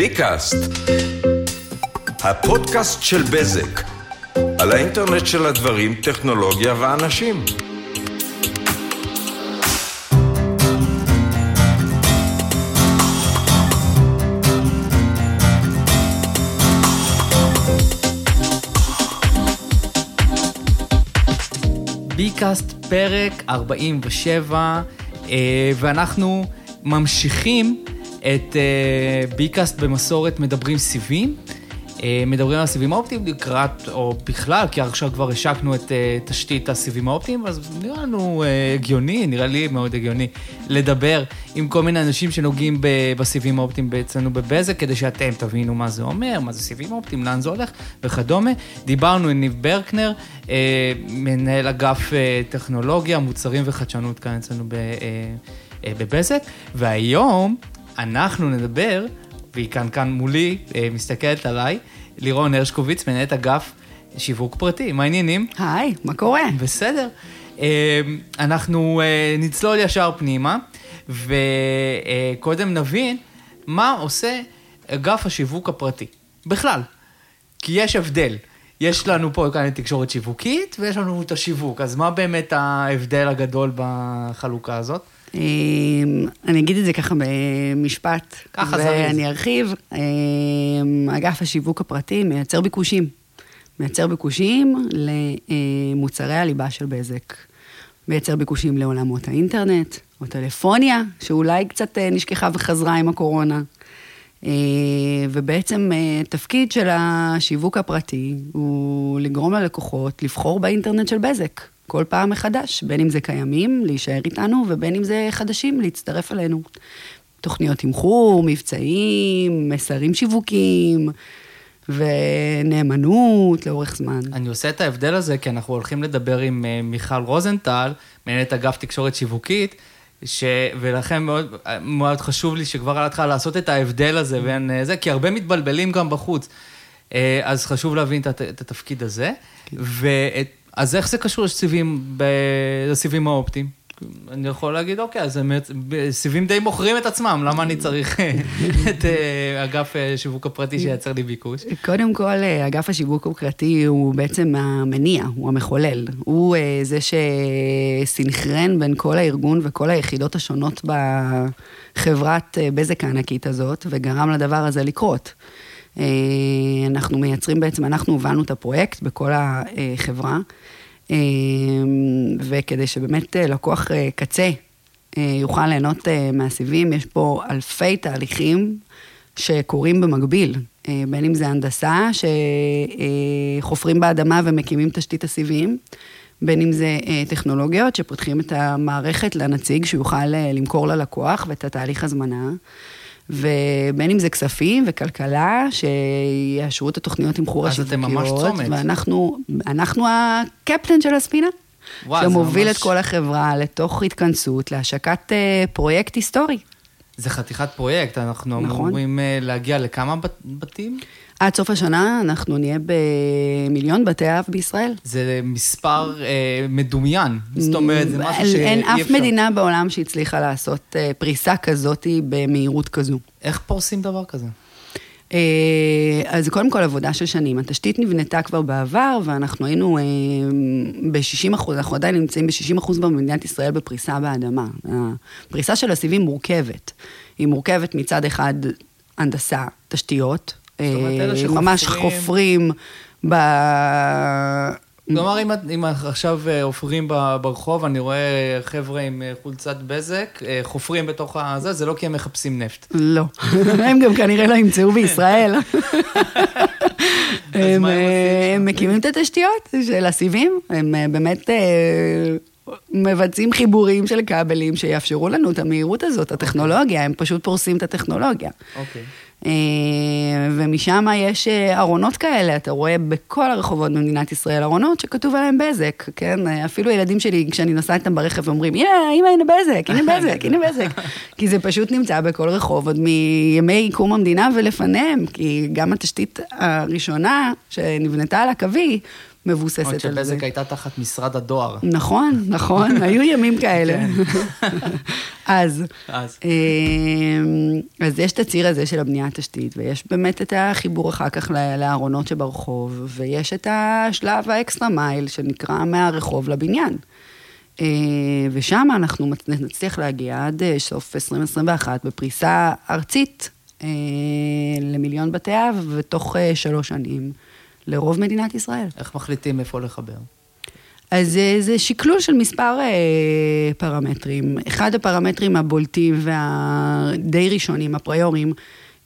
ביקאסט, הפודקאסט של בזק, על האינטרנט של הדברים, טכנולוגיה ואנשים. ביקאסט פרק 47, אה, ואנחנו ממשיכים את אה, ביקאסט במסורת מדברים סיבים. אה, מדברים על הסיבים האופטיים לקראת, או בכלל, כי עכשיו כבר השקנו את תשתית הסיבים האופטיים, אז נראה לנו הגיוני, נראה לי מאוד הגיוני, לדבר עם כל מיני אנשים שנוגעים בסיבים האופטיים אצלנו בבזק, כדי שאתם תבינו מה זה אומר, מה זה סיבים אופטיים, לאן זה הולך וכדומה. דיברנו עם ניב ברקנר, מנהל אגף טכנולוגיה, מוצרים וחדשנות כאן אצלנו בבזק, והיום אנחנו נדבר, והיא כאן כאן מולי, מסתכלת עליי, לירון הרשקוביץ, מנהלת אגף שיווק פרטי, מה העניינים? היי, מה קורה? בסדר. אנחנו נצלול ישר פנימה, וקודם נבין מה עושה אגף השיווק הפרטי. בכלל, כי יש הבדל. יש לנו פה כאן תקשורת שיווקית, ויש לנו את השיווק, אז מה באמת ההבדל הגדול בחלוקה הזאת? אני אגיד את זה ככה במשפט, ככה זריז. ואני ארחיב. אגף השיווק הפרטי מייצר ביקושים. מייצר ביקושים למוצרי הליבה של בזק. מייצר ביקושים לעולמות האינטרנט, או טלפוניה, שאולי קצת נשכחה וחזרה עם הקורונה. ובעצם תפקיד של השיווק הפרטי הוא לגרום ללקוחות לבחור באינטרנט של בזק. כל פעם מחדש, בין אם זה קיימים, להישאר איתנו, ובין אם זה חדשים, להצטרף אלינו. תוכניות תמחור, מבצעים, מסרים שיווקים, ונאמנות לאורך זמן. אני עושה את ההבדל הזה, כי אנחנו הולכים לדבר עם מיכל רוזנטל, מנהלת אגף תקשורת שיווקית, ש... ולכן מאוד, מאוד חשוב לי שכבר על ההתחלה לעשות את ההבדל הזה בין זה, כי הרבה מתבלבלים גם בחוץ. אז חשוב להבין את התפקיד הזה. ואת אז איך זה קשור לסיבים, לסיבים האופטיים? אני יכול להגיד, אוקיי, אז סיבים די מוכרים את עצמם, למה אני צריך את אגף השיווק הפרטי שייצר לי ביקוש? קודם כל, אגף השיווק הפרטי הוא בעצם המניע, הוא המחולל. הוא זה שסינכרן בין כל הארגון וכל היחידות השונות בחברת בזק הענקית הזאת, וגרם לדבר הזה לקרות. אנחנו מייצרים בעצם, אנחנו הובלנו את הפרויקט בכל החברה, וכדי שבאמת לקוח קצה יוכל ליהנות מהסיבים, יש פה אלפי תהליכים שקורים במקביל, בין אם זה הנדסה, שחופרים באדמה ומקימים תשתית הסיבים, בין אם זה טכנולוגיות שפותחים את המערכת לנציג שיוכל למכור ללקוח ואת התהליך הזמנה. ובין אם זה כספים וכלכלה, שיאשרו את התוכניות תמחור השיווקיות. אז אתם ממש צומת. ואנחנו הקפטן של הספינה. וואו, שמוביל ממש... את כל החברה לתוך התכנסות, להשקת פרויקט היסטורי. זה חתיכת פרויקט, אנחנו נכון. אמורים להגיע לכמה בתים? עד סוף השנה אנחנו נהיה במיליון בתי אב בישראל. זה מספר אה, מדומיין, זאת אומרת, זה משהו שאי אפשר. אין אף מדינה בעולם שהצליחה לעשות אה, פריסה כזאת במהירות כזו. איך פורסים דבר כזה? אה, אז קודם כל עבודה של שנים. התשתית נבנתה כבר בעבר, ואנחנו היינו אה, ב-60 אחוז, אנחנו עדיין נמצאים ב-60 אחוז במדינת ישראל בפריסה באדמה. הפריסה של הסיבים מורכבת. היא מורכבת מצד אחד הנדסה, תשתיות, ממש חופרים ב... כלומר, אם עכשיו עופרים ברחוב, אני רואה חבר'ה עם חולצת בזק, חופרים בתוך הזה, זה לא כי הם מחפשים נפט. לא, הם גם כנראה לא ימצאו בישראל. הם מקימים את התשתיות של הסיבים, הם באמת מבצעים חיבורים של כבלים שיאפשרו לנו את המהירות הזאת, הטכנולוגיה, הם פשוט פורסים את הטכנולוגיה. אוקיי. ומשם יש ארונות כאלה, אתה רואה בכל הרחובות במדינת ישראל ארונות שכתוב עליהם בזק, כן? אפילו ילדים שלי, כשאני נוסעת איתם ברכב, אומרים, יא, אמא, הנה בזק, הנה בזק, הנה בזק. כי זה פשוט נמצא בכל רחוב, עוד מימי קום המדינה ולפניהם, כי גם התשתית הראשונה שנבנתה על הקווי, מבוססת עוד על זה. שבזק הייתה תחת משרד הדואר. נכון, נכון, היו ימים כאלה. אז, אז. אמ, אז יש את הציר הזה של הבנייה התשתית, ויש באמת את החיבור אחר כך לארונות שברחוב, ויש את השלב האקסטרה מייל, שנקרא מהרחוב לבניין. אה, ושם אנחנו נצליח להגיע עד אה, סוף 2021 בפריסה ארצית אה, למיליון בתי אב, ותוך אה, שלוש שנים לרוב מדינת ישראל. איך מחליטים איפה לחבר? אז אה, זה שקלול של מספר אה, פרמטרים. אחד הפרמטרים הבולטים והדי ראשונים, הפריורים,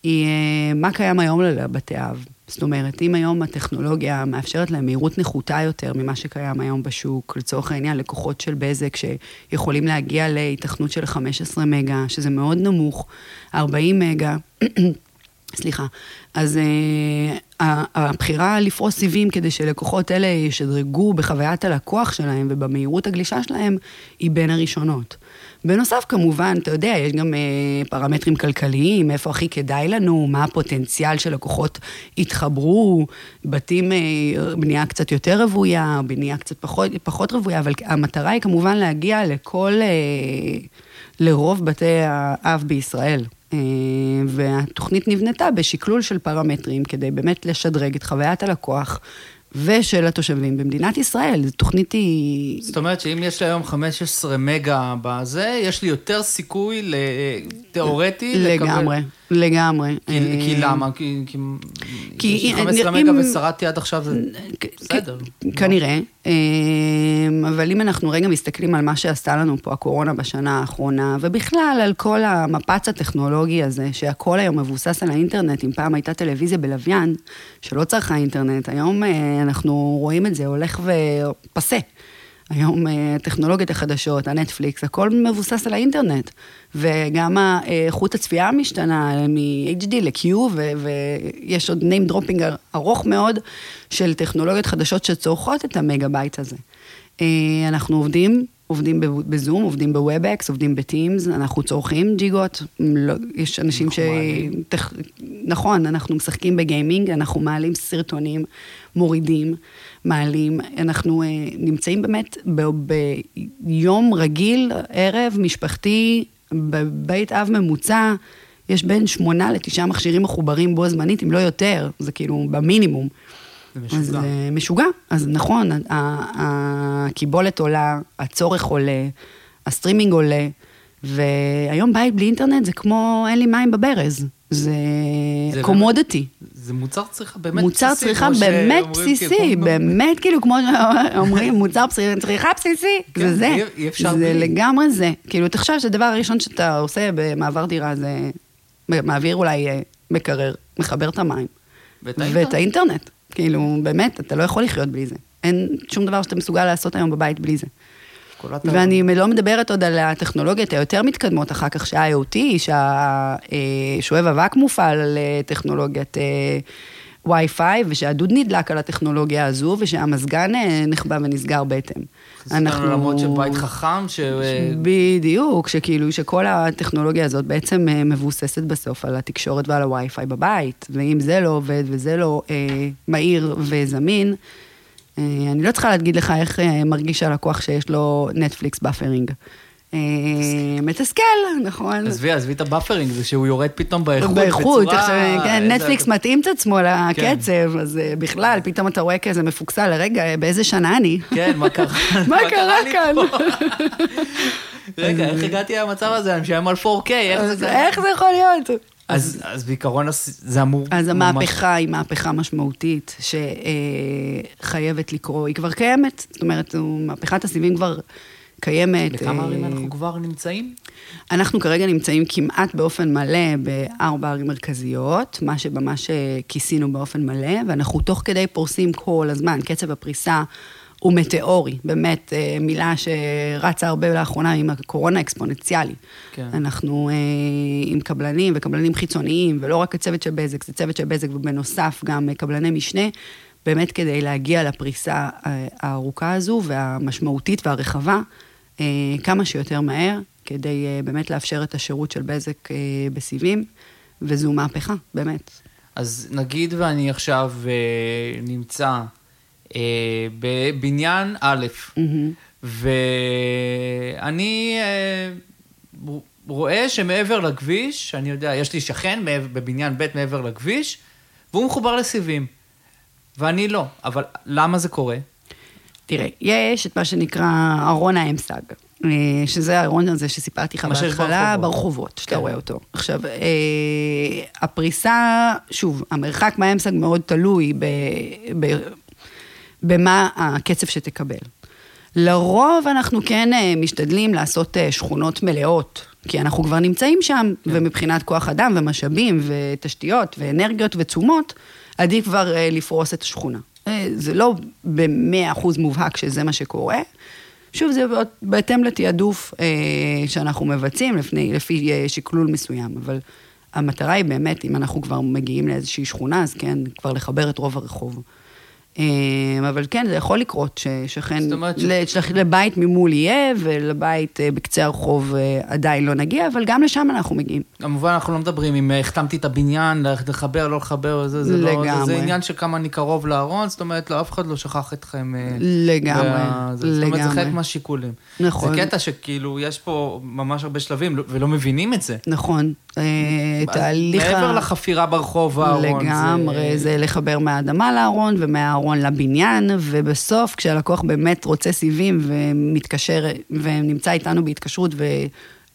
היא אה, מה קיים היום לבתי אב. זאת אומרת, אם היום הטכנולוגיה מאפשרת להם מהירות נחותה יותר ממה שקיים היום בשוק, לצורך העניין, לקוחות של בזק שיכולים להגיע להיתכנות של 15 מגה, שזה מאוד נמוך, 40 מגה, סליחה. אז uh, הבחירה לפרוס סיבים כדי שלקוחות אלה ישדרגו בחוויית הלקוח שלהם ובמהירות הגלישה שלהם, היא בין הראשונות. בנוסף, כמובן, אתה יודע, יש גם uh, פרמטרים כלכליים, איפה הכי כדאי לנו, מה הפוטנציאל של לקוחות יתחברו, בתים, uh, בנייה קצת יותר רוויה, בנייה קצת פחות, פחות רוויה, אבל המטרה היא כמובן להגיע לכל, uh, לרוב בתי האב בישראל. אה, והתוכנית נבנתה בשקלול של פרמטרים כדי באמת לשדרג את חוויית הלקוח ושל התושבים במדינת ישראל. זו תוכנית היא... זאת אומרת שאם יש לי היום 15 מגה בזה, יש לי יותר סיכוי, ל- תיאורטי, לקבל... לגמרי, לגמרי. כי, כי אה, למה? כי, כי, כי יש לי אם- 15 אם- מגה ושרדתי עד עכשיו, זה בסדר. כנראה, אה, אבל אם אנחנו רגע מסתכלים על מה שעשתה לנו פה הקורונה בשנה האחרונה, ובכלל על כל המפץ הטכנולוגי הזה, שהכל היום מבוסס על האינטרנט, אם פעם הייתה טלוויזיה בלוויין, שלא צרכה אינטרנט, היום אה, אנחנו רואים את זה הולך ופסה. היום אה, הטכנולוגיות החדשות, הנטפליקס, הכל מבוסס על האינטרנט. וגם איכות הצפייה משתנה מ-HD ל-Q, ו- ויש עוד name dropping ארוך מאוד של טכנולוגיות חדשות שצורכות את המגה בייט הזה. אה, אנחנו עובדים, עובדים בזום, עובדים ב Webex, עובדים ב Teams, אנחנו צורכים ג'יגות. לא, יש אנשים ש... מעלים. טכ... נכון, אנחנו משחקים בגיימינג, אנחנו מעלים סרטונים, מורידים, מעלים. אנחנו אה, נמצאים באמת ביום רגיל, ערב משפחתי, בבית אב ממוצע, יש בין שמונה לתשעה מכשירים מחוברים בו זמנית, אם לא יותר, זה כאילו במינימום. זה משוגע. אז אה, משוגע. אז נכון, הקיבולת עולה, הצורך עולה, הסטרימינג עולה, והיום בית בלי אינטרנט זה כמו אין לי מים בברז. זה זה commodity. זה מוצר צריכה באמת מוצר בסיסי, צריכה כמו באמת בסיסי, כאילו, באמת כאילו כמו שאומרים, מוצר צריכה בסיסי, כן, זה זה. אי- אי זה בלי. לגמרי זה. כאילו, תחשוב שהדבר הראשון שאתה עושה במעבר דירה זה מעביר אולי אה, מקרר, מחבר את המים. ואת האינטרנט. ואת האינטרנט. כאילו, באמת, אתה לא יכול לחיות בלי זה. אין שום דבר שאתה מסוגל לעשות היום בבית בלי זה. ואני לא מדברת עוד על הטכנולוגיות היותר מתקדמות אחר כך, שה-IoT, שהשואב אבק מופעל על אה, טכנולוגיית אה, Wi-Fi, ושהדוד נדלק על הטכנולוגיה הזו, ושהמזגן אה, נחבא ונסגר בהתאם. אנחנו... למרות של בית חכם, ש... בדיוק, שכאילו, שכל הטכנולוגיה הזאת בעצם אה, מבוססת בסוף על התקשורת ועל הווי-פיי בבית, ואם זה לא עובד וזה לא אה, מהיר וזמין, אה, אני לא צריכה להגיד לך איך אה, מרגיש הלקוח שיש לו נטפליקס buffering. אה, מתסכל, נכון. עזבי, עזבי את ה buffering, זה שהוא יורד פתאום באיכות, באיכות, כן, נטפליקס מתאים את עצמו לקצב, אז אה, בכלל, פתאום אתה רואה כזה מפוקסל, רגע, באיזה שנה אני? כן, מה קרה? מה קרה כאן? רגע, איך הגעתי למצב הזה? אני משלם על 4K, איך אז זה... איך זה יכול להיות? אז אז בעיקרון זה אמור... אז ממש- המהפכה היא מהפכה משמעותית שחייבת לקרות, היא כבר קיימת, זאת אומרת, מהפכת הסיבים כבר קיימת. בכמה אה, ערים אנחנו כבר נמצאים? אנחנו כרגע נמצאים כמעט באופן מלא בארבע ערים מרכזיות, מה שממש אה, כיסינו באופן מלא, ואנחנו תוך כדי פורסים כל הזמן, קצב הפריסה הוא מטאורי, באמת אה, מילה שרצה הרבה לאחרונה עם הקורונה אקספוננציאלי. כן. אנחנו אה, עם קבלנים וקבלנים חיצוניים, ולא רק הצוות של בזק, זה צוות של בזק, ובנוסף גם קבלני משנה, באמת כדי להגיע לפריסה אה, הארוכה הזו והמשמעותית והרחבה, אה, כמה שיותר מהר, כדי אה, באמת לאפשר את השירות של בזק אה, בסיבים, וזו מהפכה, באמת. אז נגיד ואני עכשיו אה, נמצא בבניין א', מהמם. ואני אה, רואה שמעבר לכביש, אני יודע, יש לי שכן בבניין ב' מעבר לכביש, והוא מחובר לסיבים, ואני לא. אבל למה זה קורה? תראה, יש את מה שנקרא ארון האמסג, אה, שזה הארון הזה שסיפרתי לך בהתחלה, ברחובות. שאתה כן. רואה אותו. עכשיו, אה, הפריסה, שוב, המרחק מהאמסג מאוד תלוי ב, ב, במה הקצב שתקבל. לרוב אנחנו כן אה, משתדלים לעשות אה, שכונות מלאות, כי אנחנו כבר נמצאים שם, כן. ומבחינת כוח אדם ומשאבים ותשתיות ואנרגיות ותשומות, עדיף כבר אה, לפרוס את השכונה. זה לא במאה אחוז מובהק שזה מה שקורה. שוב, זה בהתאם לתעדוף שאנחנו מבצעים לפני, לפי שקלול מסוים, אבל המטרה היא באמת, אם אנחנו כבר מגיעים לאיזושהי שכונה, אז כן, כבר לחבר את רוב הרחוב. אה, אבל כן, זה יכול לקרות ששכן, זאת ש-. לבית ממול יהיה, ולבית אה, בקצה הרחוב אה, עדיין לא נגיע, אבל גם לשם אנחנו מגיעים. כמובן, אנחנו לא מדברים אם אה, החתמתי את הבניין, לחבר, לא לחבר, זה, זה לא... זה, זה לגמרי. עניין של כמה אני קרוב לארון, זאת אומרת, לא, אף אחד לא שכח אתכם. לגמרי, וה- זה- זאת אומרת, זה לגמרי. חלק מהשיקולים. נכון. זה קטע שכאילו, יש פה ממש הרבה שלבים, לא- ולא מבינים את זה. נכון. אה, תהליך... מעבר לחפירה ברחוב, הארון. לגמרי, זה לחבר מהאדמה לארון ומהארון לבניין, ובסוף כשהלקוח באמת רוצה סיבים ומתקשר, ונמצא איתנו בהתקשרות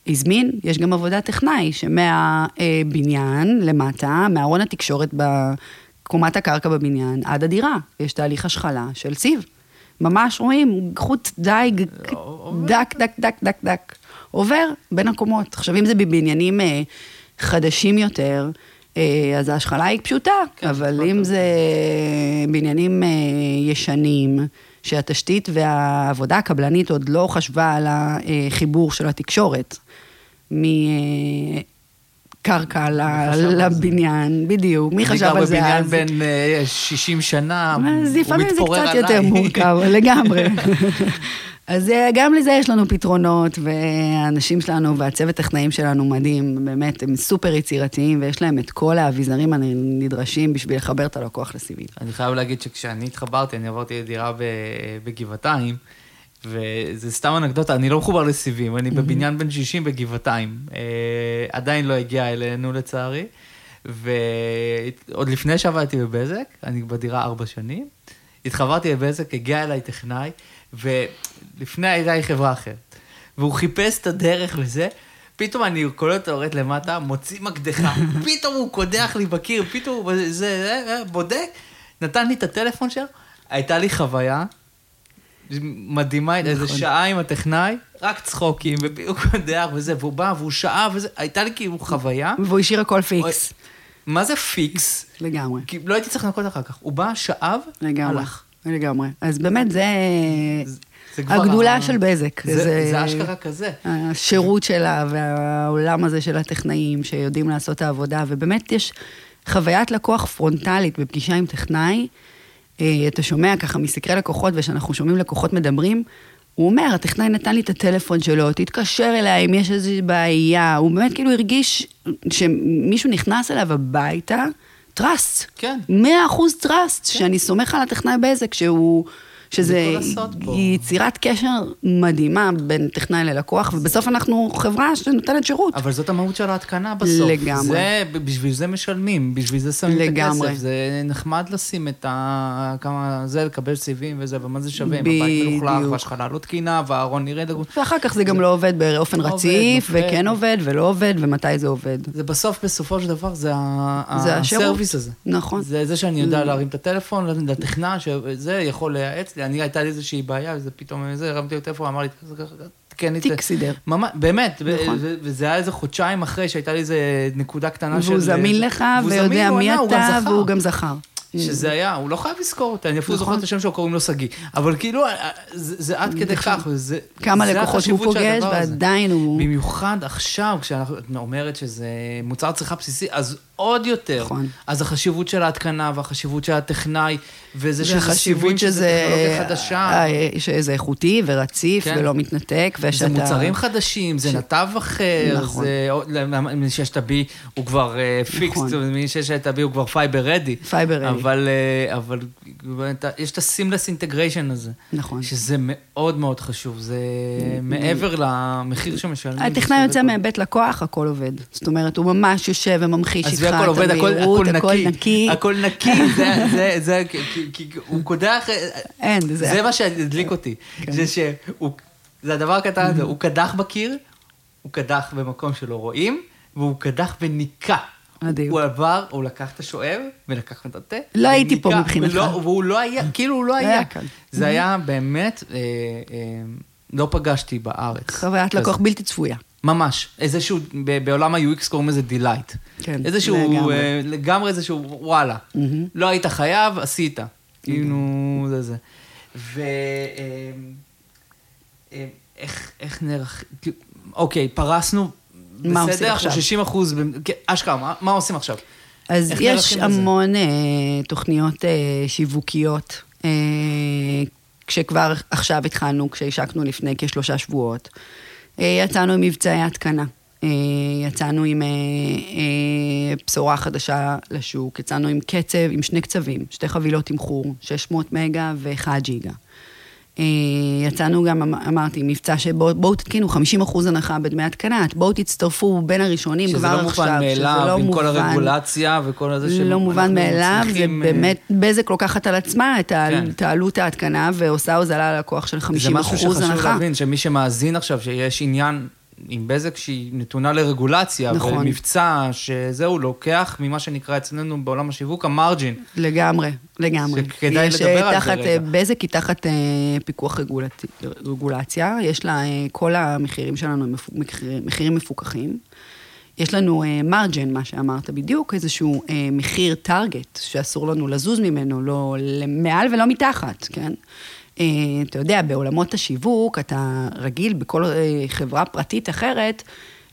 והזמין, יש גם עבודת טכנאי, שמהבניין למטה, מארון התקשורת בקומת הקרקע בבניין, עד הדירה, יש תהליך השחלה של סיב. ממש רואים חוט עובר. דק, דק, דק, דק, דק. עובר בין הקומות. עכשיו, אם זה בבניינים אה, חדשים יותר, אה, אז ההשחלה היא פשוטה, כן, אבל פשוטה. אם זה בניינים אה, ישנים, שהתשתית והעבודה הקבלנית עוד לא חשבה על החיבור של התקשורת, מקרקע ל- חשב על זה? לבניין, בדיוק. מי חשב על זה אני אז? גר בבניין בן אה, 60 שנה, אז הוא לפעמים זה מתפורר קצת עליי. יותר מורכב, לגמרי. אז אה, גם לזה יש לנו פתרונות, והאנשים שלנו והצוות טכנאים שלנו מדהים, באמת, הם סופר יצירתיים, ויש להם את כל האביזרים הנדרשים בשביל לחבר את הלקוח לסיבים. אני חייב להגיד שכשאני התחברתי, אני עברתי לדירה בגבעתיים, וזה סתם אנקדוטה, אני לא מחובר לסיבים, אני בבניין בן 60 בגבעתיים. אה, עדיין לא הגיע אלינו לצערי, ועוד לפני שעבדתי בבזק, אני בדירה ארבע שנים, התחברתי לבזק, הגיע אליי טכנאי, ולפני הייתה לי חברה אחרת, והוא חיפש את הדרך לזה. פתאום אני קולט יורד למטה, מוציא מקדחה, פתאום הוא קודח לי בקיר, פתאום הוא זה, זה, זה, בודק, נתן לי את הטלפון שלו, הייתה לי חוויה מדהימה, איזה נכון. שעה עם הטכנאי, רק צחוקים, והוא קודח וזה, והוא בא והוא שעה וזה, הייתה לי כאילו חוויה. והוא השאיר הכל fix. מה זה פיקס? לגמרי, כי לא הייתי צריך לנקות אחר כך. הוא בא, שאב, לגמרי, הלך. לגמרי. אז באמת, זה זה כבר הגדולה ה- של בזק. זה, זה אשכרה כזה. השירות שלה והעולם הזה של הטכנאים שיודעים לעשות את העבודה, ובאמת יש חוויית לקוח פרונטלית בפגישה עם טכנאי. אה, אתה שומע ככה מסקרי לקוחות, וכשאנחנו שומעים לקוחות מדברים, הוא אומר, הטכנאי נתן לי את הטלפון שלו, תתקשר אליי אם יש איזושהי בעיה. הוא באמת כאילו הרגיש שמישהו נכנס אליו הביתה, trust. כן. מאה אחוז trust, שאני סומך על הטכנאי בזק, שהוא... שזה. יצירת קשר מדהימה בין טכנאי ללקוח, ובסוף אנחנו חברה שנותנת שירות. אבל זאת המהות של ההתקנה בסוף. לגמרי. זה, בשביל זה משלמים, בשביל זה שמים לגמרי. את הכסף. זה נחמד לשים את ה... כמה... זה, לקבל סיבים וזה, ומה זה שווה? אם הבית מלוכלך. וההתקנה לא תקינה, והארון נראה. ואחר כך זה גם לא עובד באופן לא רציף. וכן עובד ולא עובד, ומתי זה עובד. זה בסוף, בסופו של דבר, זה. הסרוויס הזה. נכון. זה זה שאני יודע להרים את הטלפון לטכנא, שזה יכול לייעץ לי. אני, הייתה לי איזושהי בעיה, וזה פתאום, זה, הרמתי לו טלפון, אמר לי, תקן לי את זה. תיק סידר. ממש, באמת, נכון. וזה היה איזה חודשיים אחרי שהייתה לי איזה נקודה קטנה של... והוא זמין לך, ויודע מי אתה. והוא גם זכר. שזה היה, הוא לא חייב לזכור אותי, אני אפילו נכון. זוכר את השם שלו, קוראים לו שגיא. אבל כאילו, אה, זה עד כדי כך, וזה... כמה לקוחות הוא פוגש. ועדיין הוא... במיוחד עכשיו, כשאת אומרת שזה מוצר צריכה בסיסי, אז עוד יותר. נכון. אז החשיבות של ההתקנה והחשיבות של הטכנאי, וזה שזה והחשיבות שזה. טכנולוגיה חדשה. אה, שזה איכותי ורציף, כן. ולא מתנתק, זה ושאתה... מוצרים חדשים, זה נתב אחר, נכון. זה... מי שיש את ה-Be הוא כבר fix, נכון. מי שיש את ה-Be הוא כבר fiber ready. Fiber ready. אבל, אה, אבל יש את ה-seamless integration הזה. נכון. שזה מאוד מאוד חשוב, זה מעבר למחיר שמשלמים. הטכנאי יוצא מבית לקוח, הכל עובד. זאת אומרת, הוא ממש יושב וממחיש איתך את המהירות, עזבי, הכל עובד, הכל נקי. הכל נקי, זה, זה, זה, כי הוא קודח... אין, זה... זה מה שהדליק אותי. כן. זה שהוא, זה הדבר הקטן הזה, הוא קדח בקיר, הוא קדח במקום שלא רואים, והוא קדח וניקה. מדהים. הוא עבר, הוא לקח את השואב ולקח את התה. לא הייתי פה מבחינתך. והוא לא היה, כאילו הוא לא היה. זה היה באמת, אה, אה, לא פגשתי בארץ. חוויית לקוח בלתי צפויה. ממש. איזשהו, ב- בעולם ה-UX קוראים לזה delight. כן, איזשהו, לגמרי. אה, לגמרי איזשהו, וואלה. לא היית חייב, עשית. כאילו, זה זה. ו... אה, אה, איך, איך נערך... כאילו, אוקיי, פרסנו, מה עושים בסדר? עכשיו? 60 אחוז, כן, אשכרה, מה, מה עושים עכשיו? אז איך יש נערכים לזה? המון אה, תוכניות אה, שיווקיות, אה, כשכבר עכשיו התחלנו, כשהשקנו לפני כשלושה שבועות. אה, יצאנו עם מבצעי התקנה, אה, יצאנו עם אה, בשורה חדשה לשוק, יצאנו עם קצב, עם שני קצבים, שתי חבילות תמחור, 600 מגה ו-1 ג'יגה. אה, יצאנו גם, אמ- אמרתי, מבצע שבואו בואו תתקינו 50% הנחה בדמי התקנה, בואו תצטרפו בין הראשונים כבר לא עכשיו. מובן שזה מאליו, לא עם כל מובן. הרגולציה וכל הזה שאנחנו לא מובן מאליו, זה אה, באמת, בזק לוקחת על עצמה את כן. את העלות ההתקנה ועושה הוזלה ללקוח של 50% זה משהו שחשוב הנחה. להבין, שמי שמאזין עכשיו, שיש עניין עם בזק שהיא נתונה לרגולציה, נכון. ומבצע, שזהו, לוקח ממה שנקרא אצלנו בעולם השיווק, המרג'ין. לגמרי, לגמרי. שכדאי יש, לדבר אה, על זה רגע. אה, בזק היא תחת אה, פיקוח רגולצ... רגולציה, יש לה, אה, כל המחירים שלנו הם מחיר- מחירים מפוקחים. יש לנו מרג'ן, מה שאמרת בדיוק, איזשהו אה, מחיר טארגט, שאסור לנו לזוז ממנו, לא מעל ולא מתחת, כן? אה, אתה יודע, בעולמות השיווק, אתה רגיל בכל אה, חברה פרטית אחרת,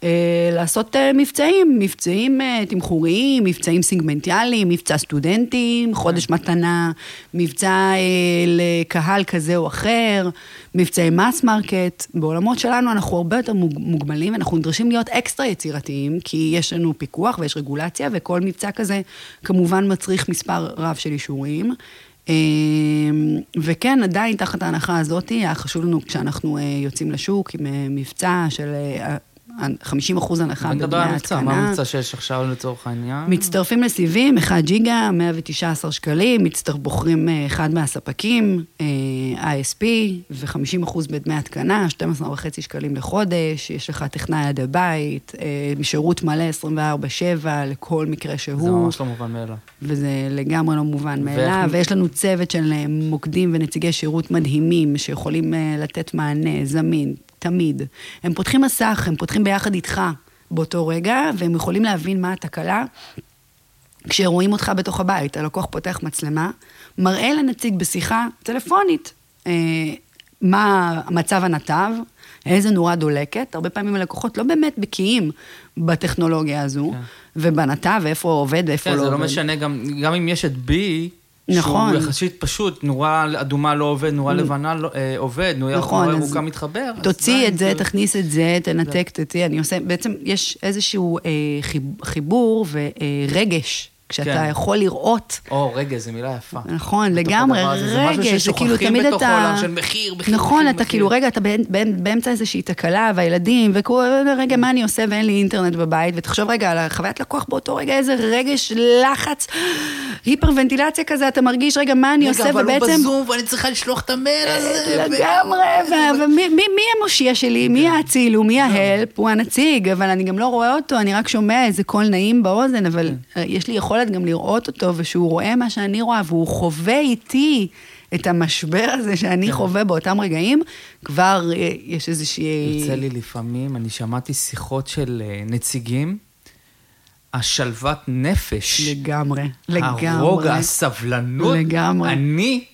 אה, לעשות מבצעים, מבצעים תמחוריים, מבצעים סגמנטיאליים, מבצע סטודנטים, חודש מתנה, מבצע לקהל כזה או אחר, מבצעי mass market. בעולמות שלנו אנחנו הרבה יותר מוג- מוגבלים, אנחנו נדרשים להיות אקסטרה יצירתיים, כי יש לנו פיקוח ויש רגולציה, וכל מבצע כזה כמובן מצריך מספר רב של אישורים. אה, וכן, עדיין תחת ההנחה הזאת, היה חשוב לנו כשאנחנו אה, יוצאים לשוק עם אה, מבצע של אה, 50 אחוז הנחה בדמי מבצע, מה ההתקנה. המבצע שיש עכשיו לצורך העניין? מצטרפים לסיבים, 1 ג'יגה, 119 שקלים, מצטרף, בוחרים אה, אחד מהספקים, אה, ISP, ו-50% בדמי התקנה, 12.5 שקלים לחודש, יש לך טכנאי עד הבית, אה, שירות מלא 24/7 לכל מקרה זה שהוא. ממש לא מובן מאליו. וזה לגמרי לא מובן מאליו, ויש לנו צוות של מוקדים ונציגי שירות מדהימים, שיכולים לתת מענה זמין, תמיד. הם פותחים מסך, הם פותחים ביחד איתך באותו רגע, והם יכולים להבין מה התקלה. כשרואים אותך בתוך הבית, הלקוח פותח מצלמה, מראה לנציג בשיחה טלפונית אה, מה מצב הנתב, איזה נורה דולקת. הרבה פעמים הלקוחות לא באמת בקיאים בטכנולוגיה הזו, כן. ובנתב, ואיפה עובד ואיפה כן, לא זה עובד. לא משנה, גם גם אם יש את B, נכון. שהוא יחסית פשוט, נורה אדומה לא עובד, נורה לבנה לא- אה, עובד, נורה נכון, ירוקה מתחבר. תוציא את זה, כאילו. תכניס את זה, תנתק, תוציא, אני עושה, בעצם יש איזשהו אה, חיב- חיבור ורגש, כשאתה כן. יכול לראות. או, רגע, זו מילה יפה. נכון, לגמרי, הדבר הזה, זה משהו רגש, זה כאילו ששוכחים תמיד בתוך אתה... העולם של מחיר, מחיר, נכון, מחיר, אתה מחיר. כאילו, רגע, אתה באמצ- באמצ- באמצע איזושהי תקלה, והילדים, ורגע, מה אני עושה ואין לי אינטרנט בבית, ותחשוב רגע על החוויית לקוח באותו רגע, איזה רגש, לחץ, היפרוונטילציה כזה, אתה מרגיש, רגע, מה אני עושה, רגע, אבל הוא ובעצם... בזום ואני צריכה לשלוח את המייל הזה. ו- לגמרי, ומי מי- מי המושיע שלי? מי האציל? הוא מי ההלפ? הוא הנציג, אבל אני גם לא רואה אותו, אני רק שומע איזה קול נעים באוזן, אבל אה, יש לי יכולת גם לראות אותו, ושהוא רואה מה שאני רואה, והוא חווה איתי את המשבר הזה שאני חווה באותם רגעים, כבר אה, יש איזושהי... יוצא לי לפעמים, אני שמעתי שיחות של אה, נציגים, השלוות נפש, לגמרי, לגמרי. הרוגע, הסבלנות. לגמרי. אני,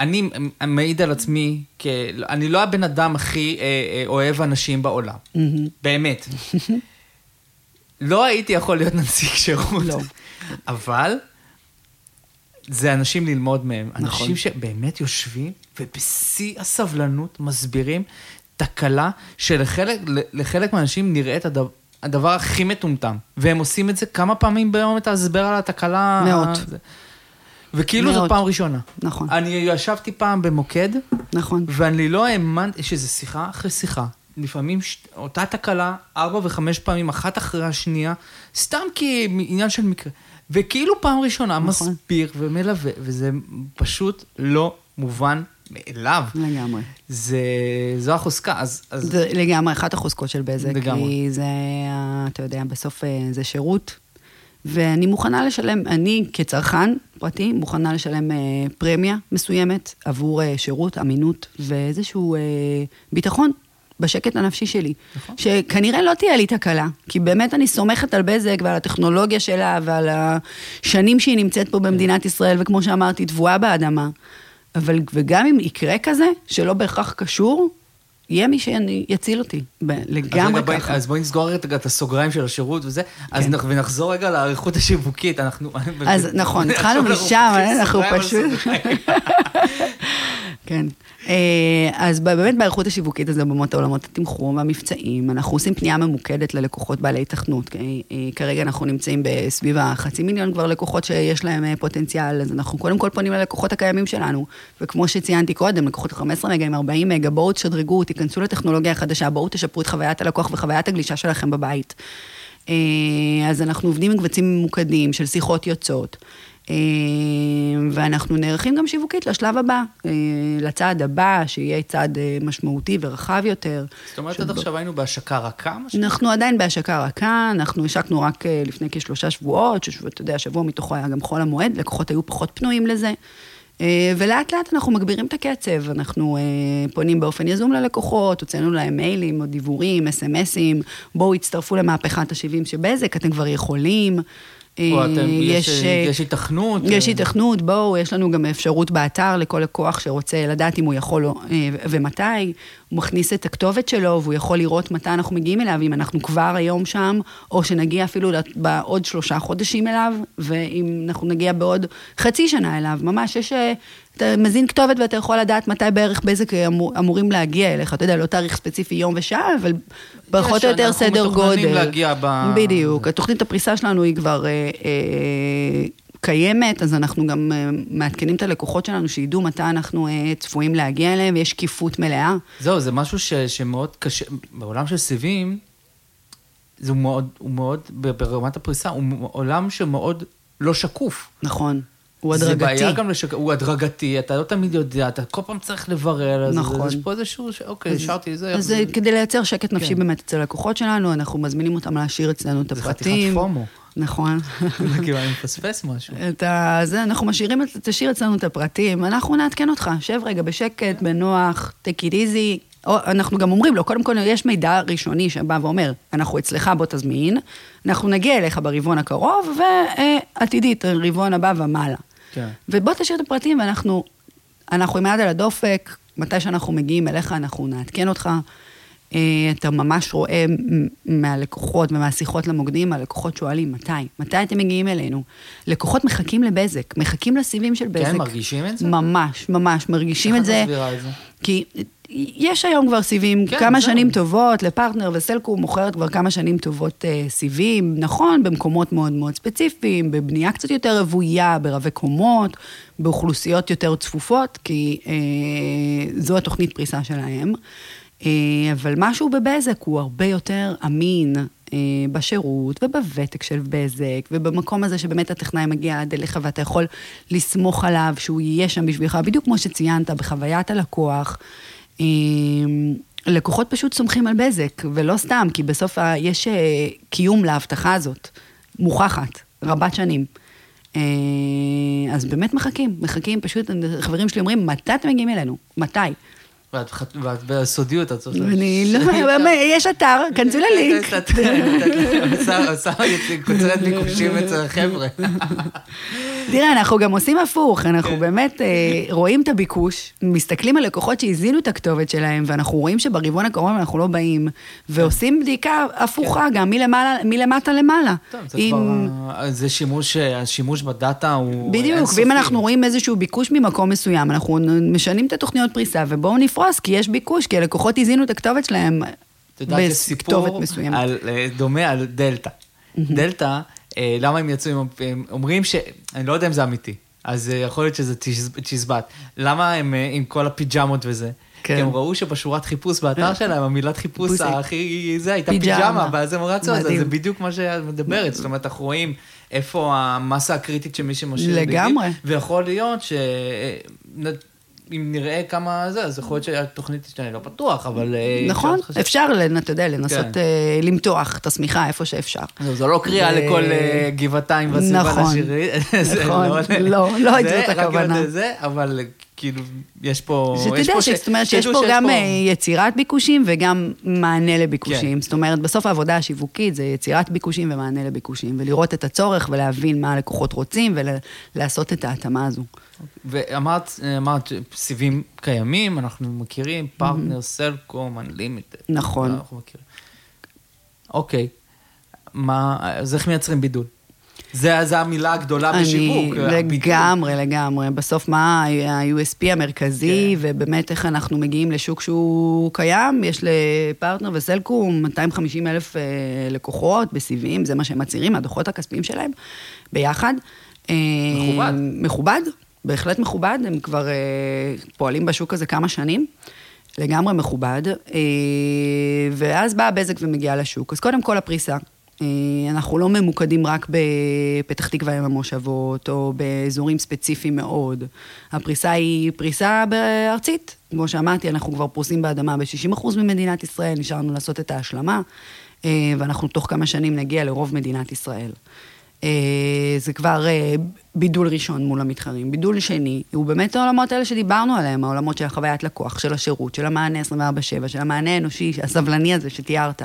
אני מעיד על עצמי, כ... אני לא הבן אדם הכי אה, אה, אוהב אנשים בעולם. באמת. לא הייתי יכול להיות נציג שירות. לא. אבל זה אנשים ללמוד מהם. נכון. אנשים שבאמת יושבים ובשיא הסבלנות מסבירים תקלה שלחלק לחלק מהאנשים נראית הדבר, הדבר הכי מטומטם. והם עושים את זה כמה פעמים ביום, את ההסבר על התקלה. מאות. זה- וכאילו זאת מאוד. פעם ראשונה. נכון. אני ישבתי פעם במוקד, נכון. ואני לא האמנתי שזה שיחה אחרי שיחה. לפעמים ש... אותה תקלה, ארבע וחמש פעמים, אחת אחרי השנייה, סתם כי עניין של מקרה. וכאילו פעם ראשונה נכון. מסביר ומלווה, וזה פשוט לא מובן מאליו. לגמרי. זה... זו החוזקה, אז... אז... זה לגמרי אחת החוזקות של בזק. לגמרי. כי זה, ה- אתה יודע, בסוף אה, זה שירות. ואני מוכנה לשלם, אני כצרכן פרטי, מוכנה לשלם אה, פרמיה מסוימת עבור אה, שירות, אמינות ואיזשהו אה, ביטחון בשקט הנפשי שלי. נכון. שכנראה לא תהיה לי תקלה, כי באמת אני סומכת על בזק ועל הטכנולוגיה שלה ועל השנים שהיא נמצאת פה במדינת ישראל, וכמו שאמרתי, טבועה באדמה. אבל, וגם אם יקרה כזה, שלא בהכרח קשור, יהיה מי שיציל אותי. אז לגמרי בואי- ככה. אז בואי נסגור רגע את הסוגריים של השירות וזה, אז כן. נח- ונחזור רגע לאריכות השיווקית, אנחנו... אז נכון, התחלנו משם, אנחנו פשוט... כן. אה, אז באמת באיכות השיווקית הזה במות העולמות התמחור והמבצעים, אנחנו עושים פנייה ממוקדת ללקוחות בעלי התכנות. כי, אה, כרגע אנחנו נמצאים בסביב החצי מיליון כבר לקוחות שיש להם אה, פוטנציאל, אז אנחנו קודם כל פונים ללקוחות הקיימים שלנו. וכמו שציינתי קודם, לקוחות 15 מגה עם 40 מגה, בואו תשדרגו, תיכנסו לטכנולוגיה החדשה, בואו תשפרו את חוויית הלקוח וחוויית הגלישה שלכם בבית. אה, אז אנחנו עובדים עם קבצים ממוקדים של שיחות יוצאות. אה, ואנחנו נערכים גם שיווקית לשלב הבא, אה, לצעד הבא, שיהיה צעד משמעותי ורחב יותר. זאת אומרת, עד עכשיו היינו בהשקה רכה? אנחנו עדיין בהשקה רכה, אנחנו השקנו רק לפני כשלושה שבועות, שאתה יודע, שבוע מתוכו היה גם חול המועד, לקוחות היו פחות פנויים לזה. אה, ולאט לאט אנחנו מגבירים את הקצב, אנחנו אה, פונים באופן יזום ללקוחות, הוצאנו להם מיילים או דיוורים, אס.אם.אסים, בואו הצטרפו למהפכת ה-70 של בזק, אתם כבר יכולים. או אתם- אה, יש- אה, יש היתכנות. יש אה, היתכנות, בואו, יש לנו גם אפשרות באתר לכל לקוח שרוצה לדעת אם הוא יכול או- אה, ומתי. הוא מכניס את הכתובת שלו והוא יכול לראות מתי אנחנו מגיעים אליו, אם אנחנו כבר היום שם, או שנגיע אפילו בעוד שלושה חודשים אליו, ואם אנחנו נגיע בעוד חצי שנה אליו. ממש, יש... אתה מזין כתובת ואתה יכול לדעת מתי בערך בזק אמור, אמורים להגיע אליך. אתה יודע, לא תאריך ספציפי יום ושעה, אבל פחות או יותר אנחנו סדר גודל. מתוכננים להגיע ב- בדיוק. התוכנית הפריסה שלנו היא כבר אה, אה, קיימת, אז אנחנו גם אה, מעדכנים את הלקוחות שלנו, שידעו מתי אנחנו אה, צפויים להגיע אליהם, ויש שקיפות מלאה. זהו, זה משהו ש, שמאוד קשה, בעולם של סיבים, זה מאוד, הוא מאוד, ברמת הפריסה, הוא עולם שמאוד לא שקוף. נכון. הוא זה הדרגתי. בעיה גם לשק... הוא הדרגתי, אתה לא תמיד יודע, אתה כל פעם צריך לברר, נכון. אז יש פה איזשהו. אוקיי, השארתי את זה. אז זה כדי לייצר שקט נפשי כן. באמת אצל הלקוחות שלנו, אנחנו מזמינים אותם להשאיר אצלנו את זה חתיכת הפרטים. פומו. נכון. כאילו, אני מפספס משהו. את ה... זה, אנחנו משאירים, תשאיר אצלנו את הפרטים, אנחנו נעדכן אותך, שב רגע בשקט, בנוח, take it easy. או, אנחנו גם אומרים לו, קודם כל יש מידע ראשוני שבא ואומר, אנחנו אצלך, בוא תזמין, אנחנו נגיע אליך ברבעון הקרוב, ועתידית, רבעון הבא ומעלה. כן. ובוא תשאיר את הפרטים, ואנחנו אנחנו עם יד על הדופק, מתי שאנחנו מגיעים אליך, אנחנו נעדכן אותך. אה, אתה ממש רואה מהלקוחות ומהשיחות למוקדים, הלקוחות שואלים, מתי? מתי אתם מגיעים אלינו? לקוחות מחכים לבזק, מחכים לסיבים של בזק. כן, מרגישים את זה? ממש, ממש, מרגישים את איך זה. את מסבירה את זה? כי יש היום כבר סיבים כן, כמה זהו. שנים טובות, לפרטנר וסלקו מוכרת כבר כמה שנים טובות אה, סיבים, נכון, במקומות מאוד מאוד ספציפיים, בבנייה קצת יותר רוויה, ברבי קומות, באוכלוסיות יותר צפופות, כי אה, זו התוכנית פריסה שלהם. אה, אבל משהו בבזק הוא הרבה יותר אמין. אה, בשירות ובוותק של בזק, ובמקום הזה שבאמת הטכנאי מגיע עד אליך ואתה יכול לסמוך עליו שהוא יהיה שם בשבילך, בדיוק כמו שציינת, בחוויית הלקוח. אה, לקוחות פשוט סומכים על בזק, ולא סתם, כי בסוף יש אה, קיום להבטחה הזאת, מוכחת, רבת שנים. אה, אז באמת מחכים, מחכים, פשוט חברים שלי אומרים, מתי אתם מגיעים אלינו? מתי? ואת בסודיות, את עושה... אני לא, יש אתר, כנסו ללינק. עושה- עושה קוצרת ביקושים אצל החבר'ה. תראה, אנחנו גם עושים הפוך, אנחנו באמת אה, רואים את הביקוש, מסתכלים על לקוחות שהזינו את הכתובת שלהם, ואנחנו רואים שברבעון הקרוב אנחנו לא באים, ועושים בדיקה הפוכה גם מלמעלה, מלמטה למעלה. טוב, זה. זה שימוש, השימוש בדאטה הוא בדיוק. ואם אנחנו רואים איזשהו ביקוש ממקום מסוים, אנחנו משנים את התוכניות פריסה, ובואו נפרוס, כי יש ביקוש, כי הלקוחות הזינו את הכתובת שלהם את יודעת, יש סיפור בכתובת מסוימת. על, אה, דומה על דלתא. דלתא, אה, למה הם יצאו, הם אומרים ש... אני לא יודע אם זה אמיתי. אז אה, יכול להיות שזה צ'יז- צ'יזבט. למה הם אה, עם כל הפיג'מות וזה? כן. כי הם ראו שבשורת חיפוש באתר שלהם, המילת חיפוש הכי... זה הייתה פיג'מה. ואז הם רצו על זה. זה בדיוק מה שאת מדברת. זאת אומרת, אנחנו רואים איפה המסה הקריטית של מי שמשאיר לגמרי. ויכול להיות ש... אם נראה כמה זה, אז יכול להיות שהתוכנית תשתנה, לא בטוח, אבל... אה, נכון, אפשר אתה יודע, לנסות כן. אה, למתוח את השמיכה איפה שאפשר. זו לא קריאה לכל אה, גבעתיים והסביבה נכון, לשירי. זה נכון, לא, לא הייתי זאת הכוונה. זה, אבל כאילו, יש פה... שתדע, פה זאת אומרת שיש פה גם אה, יצירת ביקושים וגם מענה לביקושים. כן. זאת אומרת, בסוף העבודה השיווקית זה יצירת ביקושים ומענה לביקושים, ולראות את הצורך ולהבין מה הלקוחות רוצים ולעשות את ההתאמה הזו. ואמרת, אמרת, סיבים קיימים, אנחנו מכירים, פרטנר, סלקום, אנלימיטד. נכון. אנחנו מכירים. אוקיי, מה, אז איך מייצרים בידול? זה, זה המילה הגדולה בשיווק. אני הבידול. לגמרי, לגמרי. בסוף מה ה-USP המרכזי, כן. ובאמת איך אנחנו מגיעים לשוק שהוא קיים. יש לפרטנר וסלקום 250 אלף אה, לקוחות בסיבים, זה מה שהם מצהירים, הדוחות הכספיים שלהם, ביחד. אה, מכובד. מכובד, בהחלט מכובד, הם כבר אה, פועלים בשוק הזה כמה שנים. לגמרי מכובד, ואז באה בזק ומגיעה לשוק. אז קודם כל הפריסה. אה, אנחנו לא ממוקדים רק בפתח תקווה עם המושבות, או באזורים ספציפיים מאוד. הפריסה היא פריסה ארצית. כמו שאמרתי, אנחנו כבר פרוסים באדמה ב-60% ממדינת ישראל, נשארנו לעשות את ההשלמה, אה, ואנחנו תוך כמה שנים נגיע לרוב מדינת ישראל. אה, זה כבר אה, בידול ראשון מול המתחרים. בידול שני, הוא באמת העולמות האלה שדיברנו עליהם, העולמות של החוויית לקוח, של השירות, של המענה 24/7, של המענה האנושי, הסבלני הזה שתיארת,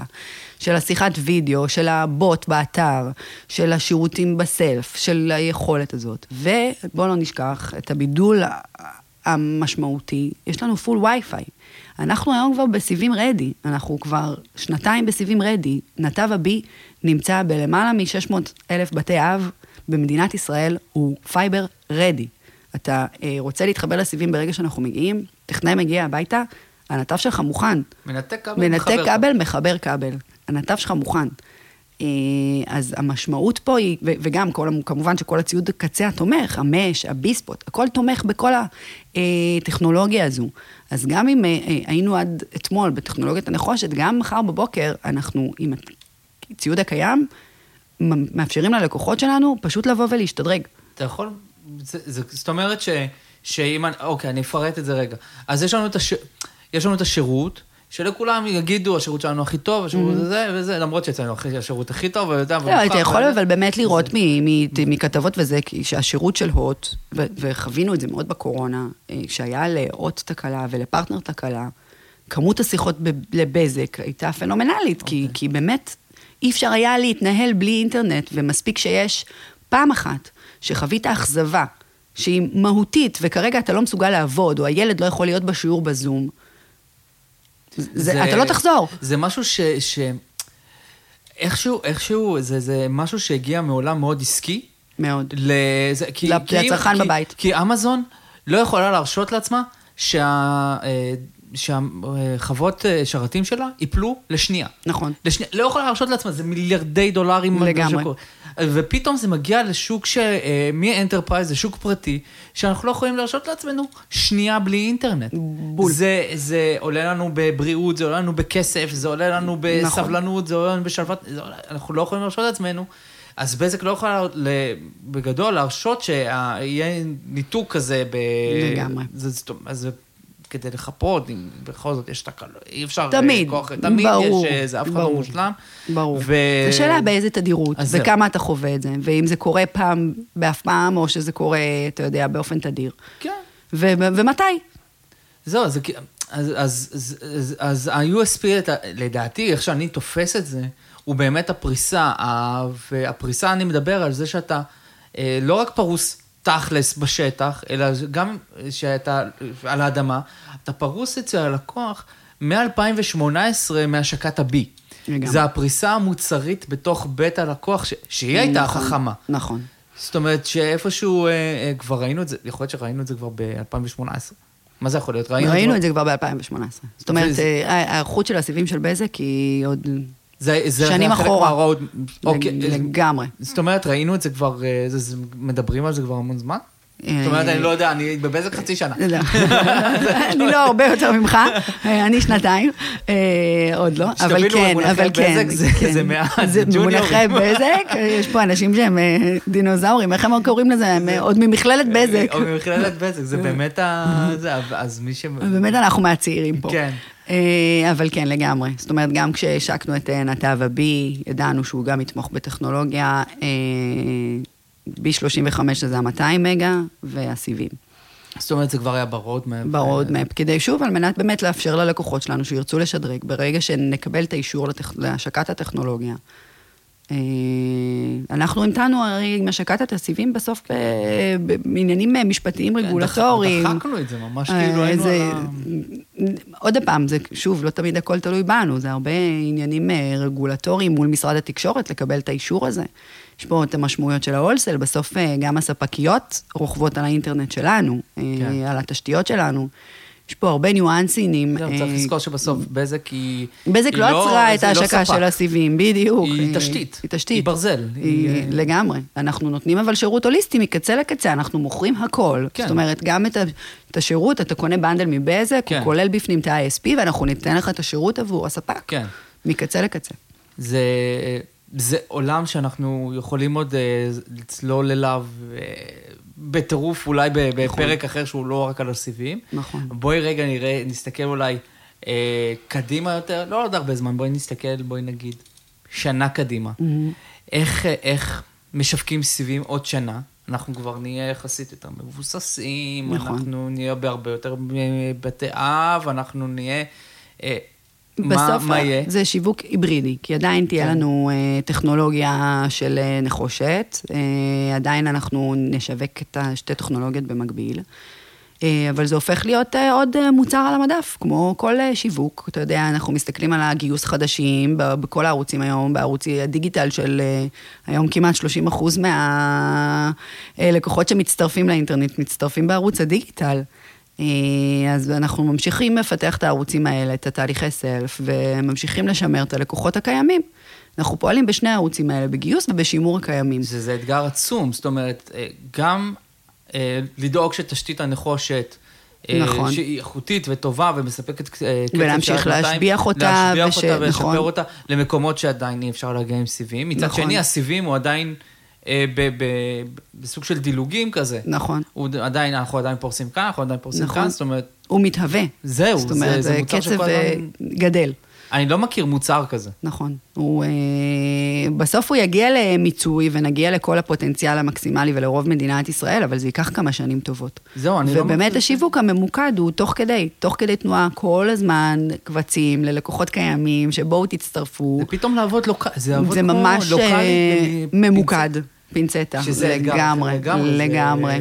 של השיחת וידאו, של הבוט באתר, של השירותים ב self, של היכולת הזאת. ובואו לא נשכח את הבידול המשמעותי, יש לנו full Wi-Fi. אנחנו היום כבר בסיבים ready, אנחנו כבר שנתיים בסיבים ready. נתב ה Be נמצא בלמעלה מ-600 אלף בתי אב במדינת ישראל, הוא fiber ready. אתה אה, רוצה להתחבר לסיבים ברגע שאנחנו מגיעים, טכנאי מגיע הביתה, הנתב שלך מוכן. מנתק כבל, מנתק מחבר כבל, מחבר כבל. הנתב שלך מוכן. אה, אז המשמעות פה היא, וגם כל, כמובן שכל הציוד הקצה התומך, המש, הביספוט, הכל תומך בכל הטכנולוגיה הזו. אז גם אם אה, אה, היינו עד אתמול בטכנולוגיית הנחושת, גם מחר בבוקר אנחנו עם הציוד הקיים, מאפשרים ללקוחות שלנו פשוט לבוא ולהשתדרג. אתה יכול, זאת אומרת ש, שאם, אוקיי, אני אפרט את זה רגע. אז יש לנו את, הש, יש לנו את השירות, שלכולם יגידו, השירות שלנו הכי טוב, השירות הזה וזה, למרות שאצלנו השירות הכי טוב, ויודע, Mm-hmm. לא, אתה יכול אבל באמת לראות מ- מ- מכתבות וזה, כי שהשירות של הוט, ו- וחווינו את זה מאוד בקורונה, אה, כשהיה להוט תקלה ולפרטנר תקלה, כמות השיחות לבזק הייתה פנומנלית, כי, כי באמת אי אפשר היה להתנהל בלי אינטרנט, ומספיק שיש פעם אחת שחווית אכזבה, שהיא מהותית, וכרגע אתה לא מסוגל לעבוד, או הילד לא יכול להיות בשיעור בזום, זה, אתה לא תחזור. זה משהו ש... ש... איכשהו, איכשהו, זה, זה משהו שהגיע מעולם מאוד עסקי. מאוד. לזה, כי, כי, לצרכן כי, בבית. כי אמזון לא יכולה להרשות לעצמה שה, אה, שהחוות אה, שרתים שלה ייפלו לשנייה. נכון. לשנייה, לא יכולה להרשות לעצמה, זה מיליארדי דולרים. לגמרי. ופתאום זה מגיע לשוק שמ enterprise, זה שוק פרטי, שאנחנו לא יכולים להרשות לעצמנו שנייה בלי אינטרנט. בול. זה, זה עולה לנו בבריאות, זה עולה לנו בכסף, זה עולה לנו בסבלנות, זה עולה לנו בשלוות, עולה, אנחנו לא יכולים להרשות לעצמנו. אז בזק לא יכולה בגדול להרשות שיהיה ניתוק כזה ב... לגמרי. זה, אז זה כדי לחפות, אם בכל זאת יש תקלות, אי אפשר... תמיד, אה, כוח, תמיד ברור, יש, אה, זה אף אחד לא. מושלם. ברור. ו... זו שאלה באיזה תדירות. וכמה אתה חווה את זה, ואם זה קורה פעם באף פעם, או שזה קורה, אתה יודע, באופן תדיר. כן. ו- ומתי? זהו, זה, אז, אז, אז, אז, אז ה-USP, לדעתי, איך שאני תופס את זה, הוא באמת הפריסה. והפריסה, אני מדבר על זה שאתה אה, לא רק פרוס תכלס בשטח, אלא גם שאתה על האדמה, אתה פרוס אצל הלקוח מ-2018 מהשקת ה-B. לגמרי. זה הפריסה המוצרית בתוך בית הלקוח, ש- שהיא הייתה נכון, חכמה. נכון. זאת אומרת שאיפשהו אה, אה, כבר ראינו את זה, יכול להיות שראינו את זה כבר ב-2018. מה זה יכול להיות? ראינו את זה כבר ב-2018. זאת אומרת, וזה- אה, ההיערכות של הסיבים של בזק היא עוד זה, זה שנים זה אחורה. מההוראות. אוקיי, לג- לגמרי. זאת אומרת, ראינו את זה כבר, אה, זה, זה, מדברים על זה כבר המון זמן? זאת אומרת, אני לא יודע, אני בבזק חצי שנה. לא. אני לא הרבה יותר ממך, אה, אני שנתיים, אה, עוד לא, אבל שתבינו, כן, אבל כן. בזק זה- כן. זה מעט, זה זה ג'וניורים. במונחי בזק, יש פה אנשים שהם דינוזאורים, איך הם קוראים לזה? הם עוד ממכללת בזק. או ממכללת בזק, זה באמת ה... אז מי ש... באמת אנחנו מהצעירים פה. כן. אה, אבל כן, לגמרי. זאת אומרת, גם כשהשקנו את אה, נתב ה-B, ידענו שהוא גם יתמוך בטכנולוגיה. אה, B35 זה ה-200 מגה, והסיבים. זאת אומרת, זה כבר היה ב-roadmap. ב-roadmap, כדי שוב, על מנת באמת לאפשר ללקוחות שלנו שירצו לשדרג, ברגע שנקבל את האישור. להשקת הטכנולוגיה. אה, אנחנו המתנו הרי עם השקת הסיבים בסוף ב- בעניינים אה, משפטיים רגולטוריים. כן, דחקנו את זה, ממש אה, כאילו היינו זה- על ה... עוד פעם, זה שוב, לא תמיד הכל תלוי בנו, זה הרבה עניינים אה, רגולטוריים מול משרד התקשורת לקבל את האישור הזה. יש פה את המשמעויות של ההולסל, בסוף אה, גם הספקיות רוכבות על האינטרנט שלנו, אה, כן. על התשתיות שלנו. יש פה הרבה ניואנסינים. זהו, אה, צריך לזכור שבסוף בזק היא... בזק היא לא עצרה את לא ההשקה. של הסיבים, בדיוק. היא אה, תשתית. היא תשתית. היא ברזל. היא, היא- לגמרי. אנחנו נותנים אבל שירות הוליסטי מקצה לקצה, אנחנו מוכרים הכל. כן. זאת אומרת, גם את, השירות, אתה קונה בנדל מבזק, כן. הוא כולל בפנים את ה-ISP, ואנחנו ניתן לך את השירות עבור הספק. כן. מקצה לקצה. זה, זה עולם שאנחנו יכולים עוד אה, לצלול אליו אה, בטירוף, אולי ב- בפרק אחר שהוא לא רק על הסיבים. נכון. בואי רגע נראה, נסתכל אולי אה, קדימה יותר, לא עוד הרבה זמן, בואי נסתכל, בואי נגיד, שנה קדימה. איך, אה, איך משווקים סיבים עוד שנה? אנחנו כבר נהיה יחסית יותר מבוססים, נכון. אנחנו נהיה בהרבה יותר אה, בתי אב, אנחנו נהיה... אה, בסוף מה יהיה? זה שיווק היברידי, כי עדיין תהיה כן. לנו אה, טכנולוגיה של אה, נחושת, אה, עדיין אנחנו נשווק את השתי טכנולוגיות במקביל, אה, אבל זה הופך להיות אה, עוד אה, מוצר על המדף, כמו כל אה, שיווק. אתה יודע, אנחנו מסתכלים על הגיוס חדשים ב- בכל הערוצים היום, בערוצי הדיגיטל של אה, היום כמעט 30 אחוז מהלקוחות שמצטרפים לאינטרנט, מצטרפים בערוץ הדיגיטל. אה, אז אנחנו ממשיכים לפתח את הערוצים האלה, את התהליכי סלף, וממשיכים לשמר את הלקוחות הקיימים. אנחנו פועלים בשני הערוצים האלה, בגיוס ובשימור הקיימים. זה, זה אתגר עצום, זאת אומרת, אה, גם אה, לדאוג שתשתית הנחושת, אה, נכון. שהיא איכותית וטובה ומספקת קצב ולהמשיך של 200, להשביח אותה, להשביח וש- אותה ולשפר נכון. אותה למקומות שעדיין אי אפשר להגיע עם סיבים. מצד נכון. שני, הסיבים הוא עדיין בסוג של דילוגים כזה. נכון. הוא עדיין, אנחנו עדיין פורסים כאן, אנחנו עדיין פורסים נכון. כאן, זאת אומרת, הוא מתהווה. זהו, זאת זה- אומרת, זה מוצר קצב שכל אה, הזמן- גדל. אני לא מכיר מוצר כזה. נכון. הוא, אה, בסוף הוא יגיע למיצוי ונגיע לכל הפוטנציאל המקסימלי ולרוב מדינת ישראל, אבל זה ייקח כמה שנים טובות. זהו, אני לא... ובאמת השיווק הממוקד הוא תוך כדי, תוך כדי תנועה, כל הזמן קבצים ללקוחות קיימים, שבואו תצטרפו. זה פתאום לעבוד לוקאלי, זה זה ממש לוקאלי. אה. ממוקד, פינצטה. שזה לגמרי, זה לגמרי, זה- לגמרי.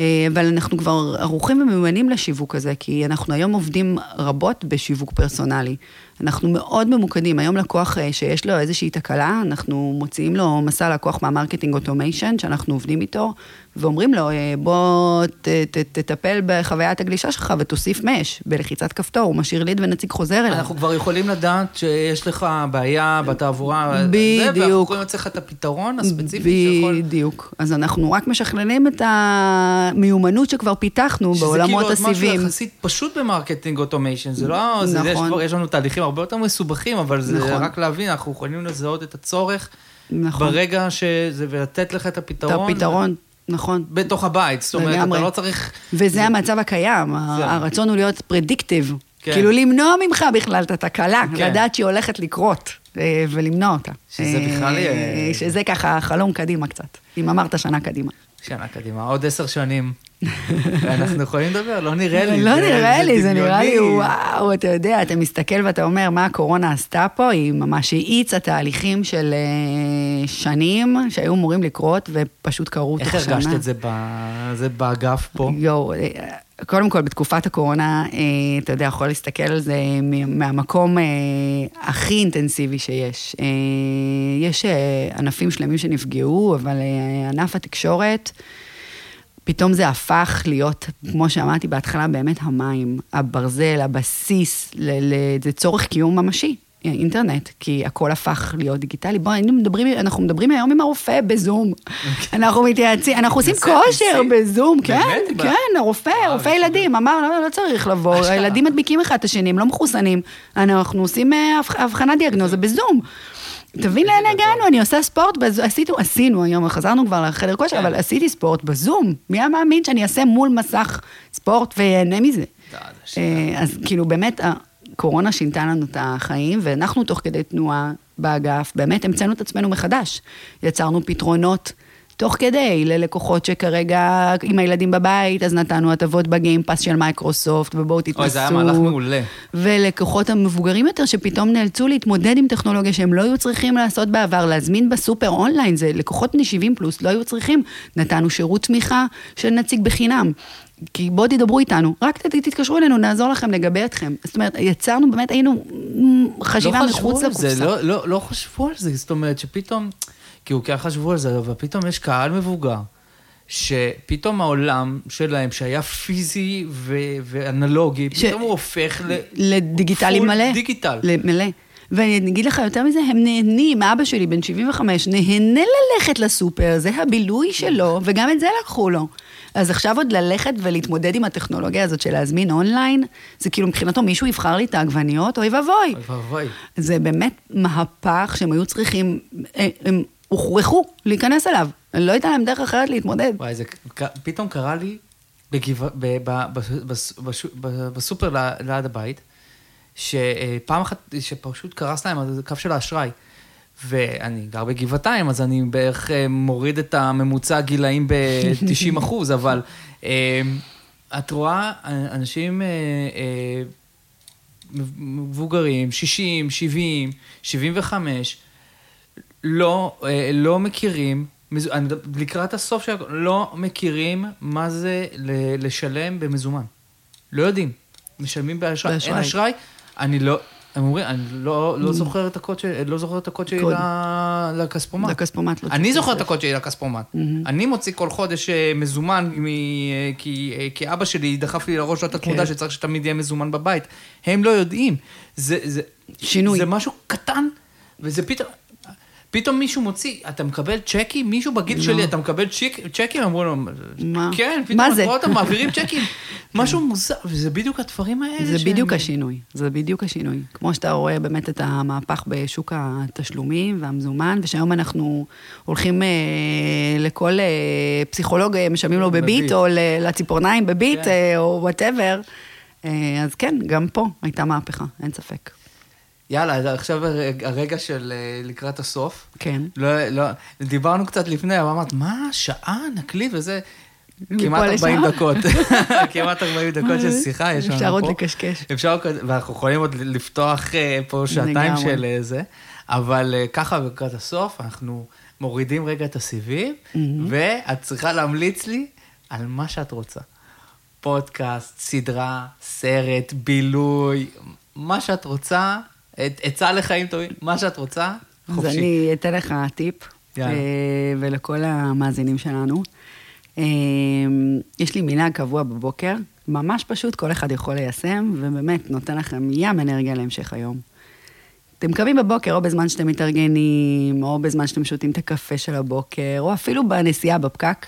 אה, אבל אנחנו כבר ערוכים ומיומנים לשיווק הזה, כי אנחנו היום עובדים רבות בשיווק פרסונלי. אנחנו מאוד ממוקדים. היום לקוח אה, שיש לו איזושהי תקלה, אנחנו מוציאים לו מסע לקוח מה-marketing automation, שאנחנו עובדים איתו, ואומרים לו, אה, בוא ת, ת, תטפל בחוויית הגלישה שלך ותוסיף mesh בלחיצת כפתור, הוא משאיר ליד ונציג חוזר אליו. אנחנו כבר יכולים לדעת שיש לך בעיה בתעבורה, זה, בדיוק. ואנחנו יכולים לצאת לך את הפתרון הספציפי שיכול... בדיוק. אז אנחנו רק משכללים את המיומנות שכבר פיתחנו בעולמות שזה כאילו הסיבים. עוד משהו יחסית פשוט ב-marketing automation, זה לא... זה, יש, נכון. כבר, יש לנו תהליכים הרבה יותר מסובכים, אבל זה נכון. רק להבין, אנחנו יכולים לזהות את הצורך נכון. ברגע שזה, ולתת לך את את הפתרון. הפתרון, נכון. בתוך הבית, זאת אומרת, לגמרי. אתה לא צריך... וזה המצב הקיים, זה- הרצון הוא להיות פרדיקטיב. כן. כאילו למנוע ממך בכלל את התקלה, כן. לדעת שהיא הולכת לקרות, אה, ולמנוע אותה. שזה בכלל אה, יהיה- שזה ככה חלום קדימה קצת, אם אמרת שנה קדימה. שנה קדימה, עוד עשר שנים. ואנחנו יכולים לדבר, לא נראה לי. לא נראה לי, זה נראה לי. וואו, אתה יודע, אתה מסתכל ואתה אומר, מה הקורונה עשתה פה? היא ממש האיצה תהליכים של אה, שנים שהיו אמורים לקרות, ופשוט קרו תוך איך שנה. הרגשת את זה באגף פה? יואו, אה, קודם כל, בתקופת הקורונה, אה, אתה יודע, יכול להסתכל על זה מהמקום הכי אינטנסיבי שיש. יש ענפים שלמים שנפגעו, אבל ענף התקשורת, פתאום זה הפך להיות, כמו שאמרתי בהתחלה, באמת המים, הברזל, הבסיס, ל- ל- זה צורך קיום ממשי. אינטרנט, כי הכל הפך להיות דיגיטלי. היינו מדברים, אנחנו מדברים היום עם הרופא בזום. אנחנו מתייעצים, אנחנו עושים כושר? בזום, כן? כן, הרופא, רופא ילדים, אמר, לא, לא צריך לבוא. הילדים מדביקים אחד את השני, הם לא מחוסנים, אנחנו עושים אה, הבח- הבחנת דיאגנוזה בזום. תבין לאן הגענו, אני עושה ספורט, בז- עשינו, עשינו היום, חזרנו כבר לחדר כושר, כן. אבל עשיתי ספורט בזום. מי היה מאמין שאני אעשה מול מסך ספורט ויהנה מזה? אה, אז כאילו באמת, הקורונה שינתה לנו את החיים, ואנחנו תוך כדי תנועה באגף, באמת המצאנו את עצמנו מחדש. יצרנו פתרונות תוך כדי ללקוחות שכרגע, עם הילדים בבית, אז נתנו הטבות ב-Game Pass של מייקרוסופט, ובואו תתנסו. אוי, זה היה מהלך מעולה. ולקוחות המבוגרים יותר, שפתאום נאלצו להתמודד עם טכנולוגיה שהם לא היו צריכים לעשות בעבר, להזמין בסופר אונליין, זה לקוחות בני 70 פלוס, לא היו צריכים. נתנו שירות תמיכה של נציג בחינם. כי בואו תדברו איתנו, רק תתקשרו אלינו, נעזור לכם, נגבה אתכם. זאת אומרת, יצרנו, באמת היינו מ, חשיבה לא מחוץ חשבו על זה, לקופסה. לא, לא, לא חשבו על זה, זאת אומרת שפתאום, כאילו כן חשבו על זה, אבל פתאום יש קהל מבוגר, שפתאום העולם שלהם, שהיה פיזי ו- ואנלוגי, ש- פתאום הוא הופך ל... לדיגיטלי מלא. דיגיטל. מלא. ואני אגיד לך יותר מזה, הם נהנים, אבא שלי, בן 75, נהנה ללכת לסופר, זה הבילוי שלו, וגם את זה לקחו לו. אז עכשיו עוד ללכת ולהתמודד עם הטכנולוגיה הזאת של להזמין אונליין, זה כאילו מבחינתו מישהו יבחר לי את העגבניות, אוי ואבוי. אוי ואבוי. זה באמת מהפך שהם היו צריכים, הם- הם הוכרחו להיכנס אליו. לא הייתה להם דרך אחרת להתמודד. וואי, זה פתאום קרה לי בגבע, ב, ב, בס- בש- בסופר ליד הבית, שפעם אחת, שפשוט קרס להם הקו של האשראי. ואני גר בגבעתיים, אז אני בערך אה, מוריד את הממוצע גילאים ב-90 אחוז, אבל אה, את רואה אנשים אה, מבוגרים, 60, 70, 75, לא, אה, לא מכירים, לקראת הסוף של הכל, לא מכירים מה זה ל- לשלם במזומן. לא יודעים. משלמים באשראי, אין באשראי. אשראי, אני לא, הם אומרים, אני לא, לא זוכר את הקוד שלי, לא זוכר את הקוד שלי לכספומט. לכספומט לא אני זוכר את. הקוד שלי לכספומט. אני מוציא כל חודש אה, מזומן, מ- אה, כי, כי אבא שלי דחף לי לראש את התמודה כן. שצריך שתמיד יהיה מזומן בבית. הם לא יודעים. זה, זה, שינוי. זה משהו קטן, וזה פתאום... פתאום מישהו מוציא, אתה מקבל צ'קים? מישהו בגיל לא. שלי, אתה מקבל צ'ק, צ'קים? אמרו לו, מה? כן, פתאום אתה? רואה אותם מעבירים צ'קים. משהו מוזר, וזה בדיוק הדברים האלה זה בדיוק השינוי, זה בדיוק השינוי. כמו שאתה רואה באמת את המהפך בשוק התשלומים והמזומן, ושהיום אנחנו הולכים אה, לכל אה, פסיכולוג, אה, משלמים לו בביט. או לציפורניים בביט, כן. או whatever. אז כן, גם פה הייתה מהפכה, אין ספק. יאללה, אז עכשיו הרג- הרגע של אה, לקראת הסוף. כן. לא, לא, דיברנו קצת לפני, אבל אמרת, מה, שעה נקליט וזה? כמעט 40 לשם? דקות. כמעט 40 דקות של שיחה יש לנו פה. אפשר עוד לקשקש. אפשר, ואנחנו יכולים עוד לפתוח אה, פה שעתיים. של אה, זה, אבל אה, ככה לקראת הסוף, אנחנו מורידים רגע את הסיבים, ואת צריכה להמליץ לי על מה שאת רוצה. פודקאסט, סדרה, סרט, בילוי, מה שאת רוצה, עצה לחיים טובים, מה שאת רוצה, אז חופשי. אני אתן לך טיפ. אה, ולכל המאזינים שלנו. אה, יש לי מנהג קבוע בבוקר, ממש פשוט, כל אחד יכול ליישם, ובאמת נותן לכם ים אנרגיה להמשך היום. אתם קמים בבוקר, או בזמן שאתם מתארגנים, או בזמן שאתם שותים את הקפה של הבוקר, או אפילו בנסיעה בפקק,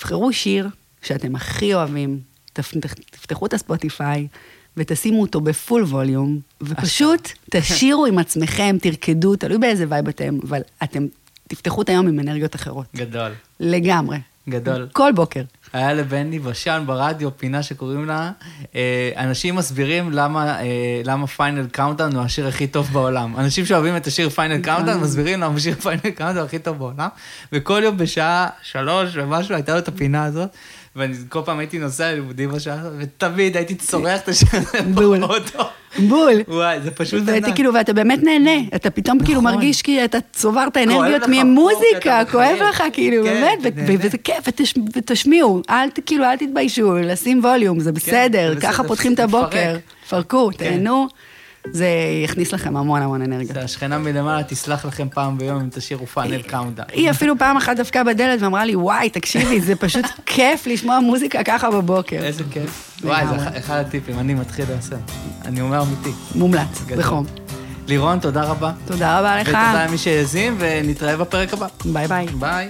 בחרו שיר שאתם הכי אוהבים, תפ- תפתחו את הספוטיפיי ותשימו אותו ב-full volume, ופשוט תשאירו עם עצמכם, תרקדו, תלוי באיזה vibe אתם, אבל אתם תפתחו את היום עם אנרגיות אחרות. גדול, לגמרי. גדול. כל בוקר. היה לבני בשן ברדיו פינה שקוראים לה, אה, אנשים מסבירים למה, אה, למה Final Countdown הוא השיר הכי טוב בעולם. אנשים שאוהבים את השיר Final Countdown מסבירים למה השיר Final Countdown הוא הכי טוב בעולם. וכל יום בשעה שלוש ומשהו הייתה לו את הפינה הזאת. ואני כל פעם הייתי נוסע ללימודים בשעה הזאת, ותמיד הייתי צורח את בול. באוטו. בול. וואי, זה פשוט ואתה ענק. כאילו, ואתה באמת נהנה, אתה פתאום כאילו נכון. מרגיש כי אתה צוברת כואב אנרגיות לך פה, ממוזיקה, אתה כואב. לך, כאילו, כן, באמת, וזה כיף, ותש- ותשמיעו, אל כאילו, אל תתביישו, לשים volume, זה בסדר, זה ככה בסדר, פותחים את הבוקר. פרקו, כן. תהנו, זה יכניס לכם המון המון אנרגיה. זה השכנה מלמעלה תסלח לכם פעם ביום אם תשאירו Final Countdown. היא אפילו פעם אחת דפקה בדלת ואמרה לי, וואי, תקשיבי, זה פשוט כיף לשמוע מוזיקה ככה בבוקר. איזה כיף. וואי, זה. אחד- הטיפים, אני מתחיל ליישם. אני אומר אמיתי. מומלץ. בחום. לירון, תודה רבה. תודה רבה לך. ותודה למי שהאזין, ונתראה בפרק הבא. ביי ביי. ביי.